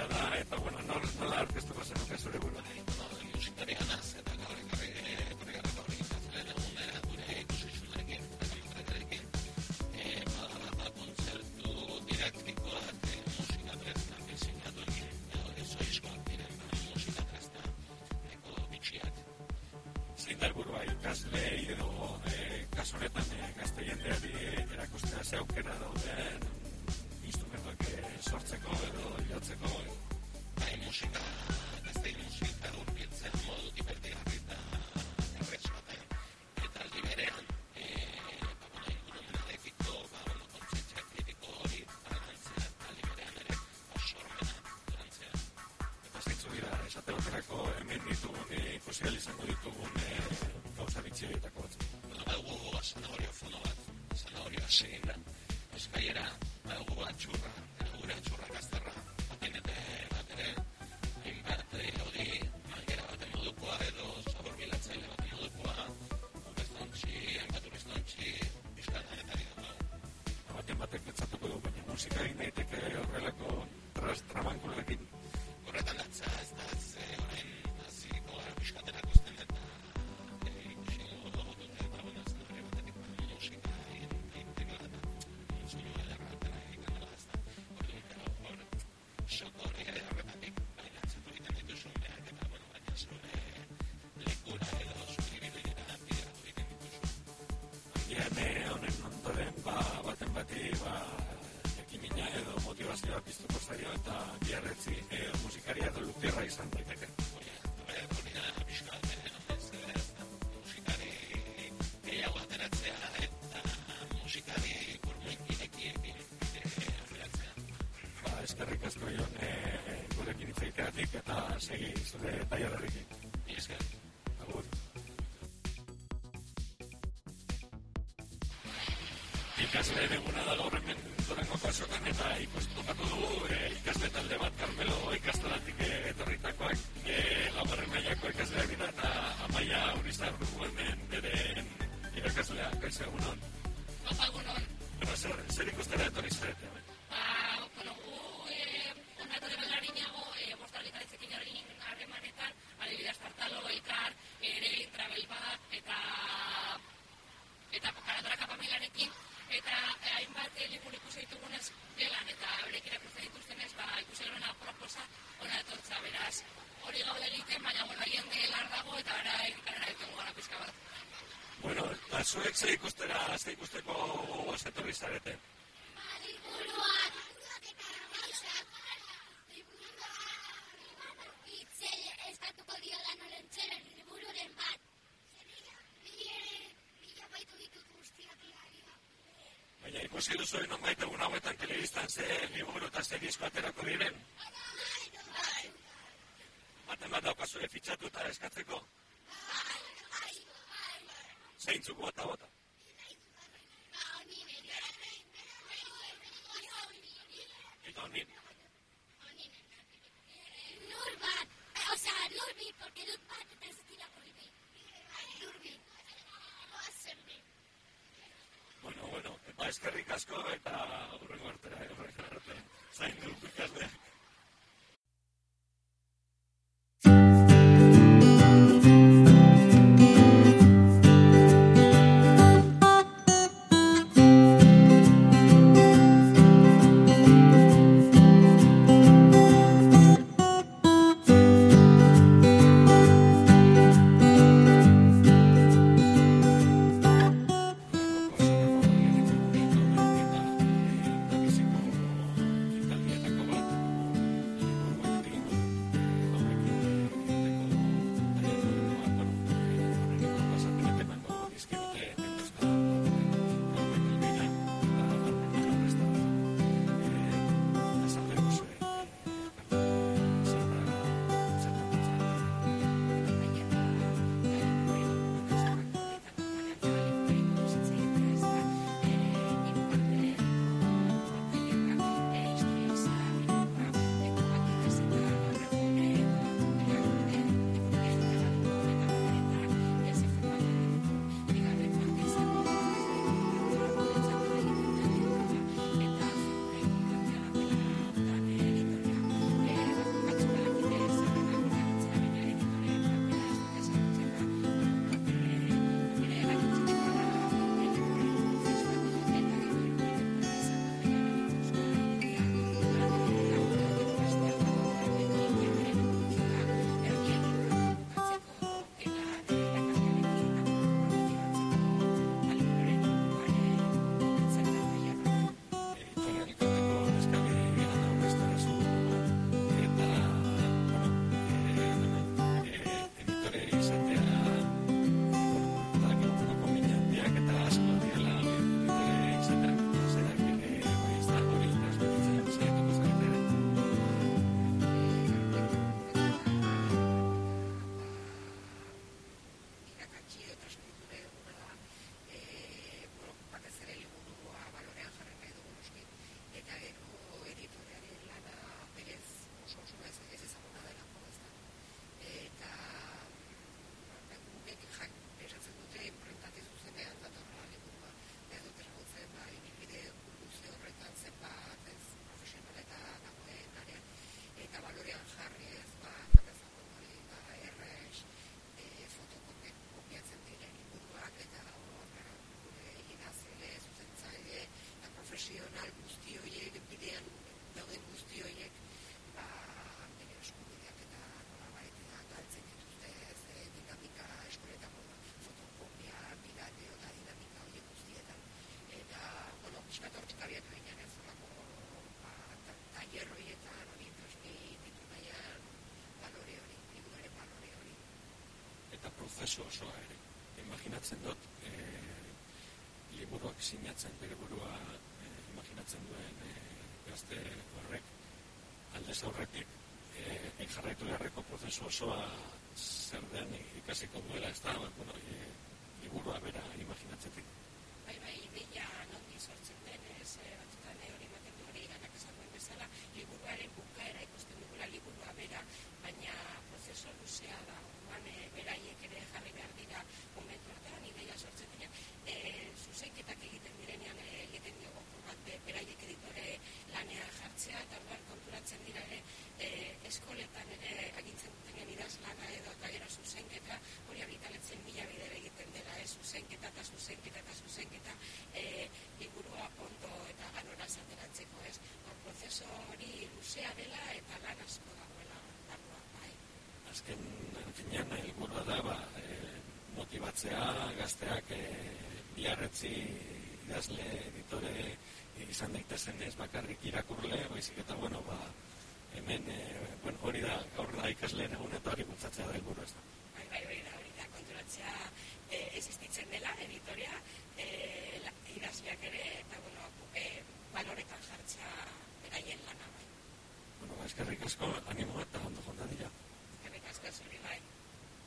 Buenas noches. astelenerako hemen ditugun ikusi ahal izango ditugun e, gauza bitxi horietako bat. Bueno, badugu zanahoria fono bat, zanahoria zeina, eskaiera, badugu atxurra, badugu atxurra gazterra, baten eta motivazioa piztuko zaio eta biarretzi e, musikaria edo lukierra izan daiteke. Hori da, hori da, pixka bat, eh, ez, ez da, musikari gehiago ateratzea eta musikari burmuin irekiekin eh, aferatzea. Ba, eskerrik asko jon e, gurekin hitz egiteagatik eta segi zure tailerrekin. Ikasle eguna da gaur hemen durango kasokan eta ikustokatu dugu e, ikasle talde bat Carmelo ikastolatik e, etorritakoak e, laugarren mailako ikasleak dira eta amaia urizar dugu hemen bere irakaslea kaisa egunon. Opa, egunon. Bueno, zer, zer ikustera zuek ze ikustera, ze ikusteko gogoz etorri zarete? Eskatuko diola norentzeren libururen bat. Baina ikusi duzu nonbait egun hauetan telebistan ze liburu eta ze disko aterako diren. Baten bat daukazue fitxatu eta eskatzeko. થઈ ચૂકવતા હતા prozesu osoa ere. Imaginatzen dut, e, liburuak sinatzen bere burua e, imaginatzen duen e, gazte horrek, aldez aurretik, e, e jarraitu beharreko prozesu osoa zer den ikasiko duela, ez da, ba, bueno, e, liburua bera imaginatzetik. Bai, bai, ideia nondi sortzen den, ez, sortzea, gazteak e, biarretzi idazle editore izan daitezen ez bakarrik irakurle, baizik eta bueno, ba, hemen, e, bueno, hori da, gaur da ikasle egun eta hori bultzatzea da helburu ez da. Bai, bai, bai hori da, hori da, kontrolatzea e, eh, existitzen dela, editoria, e, la, idazleak ere, eta bueno, e, baloretan jartzea beraien lana. Bai. Bueno, ba, eskerrik asko, animo eta ondo jondadila. Eskerrik asko, zuri.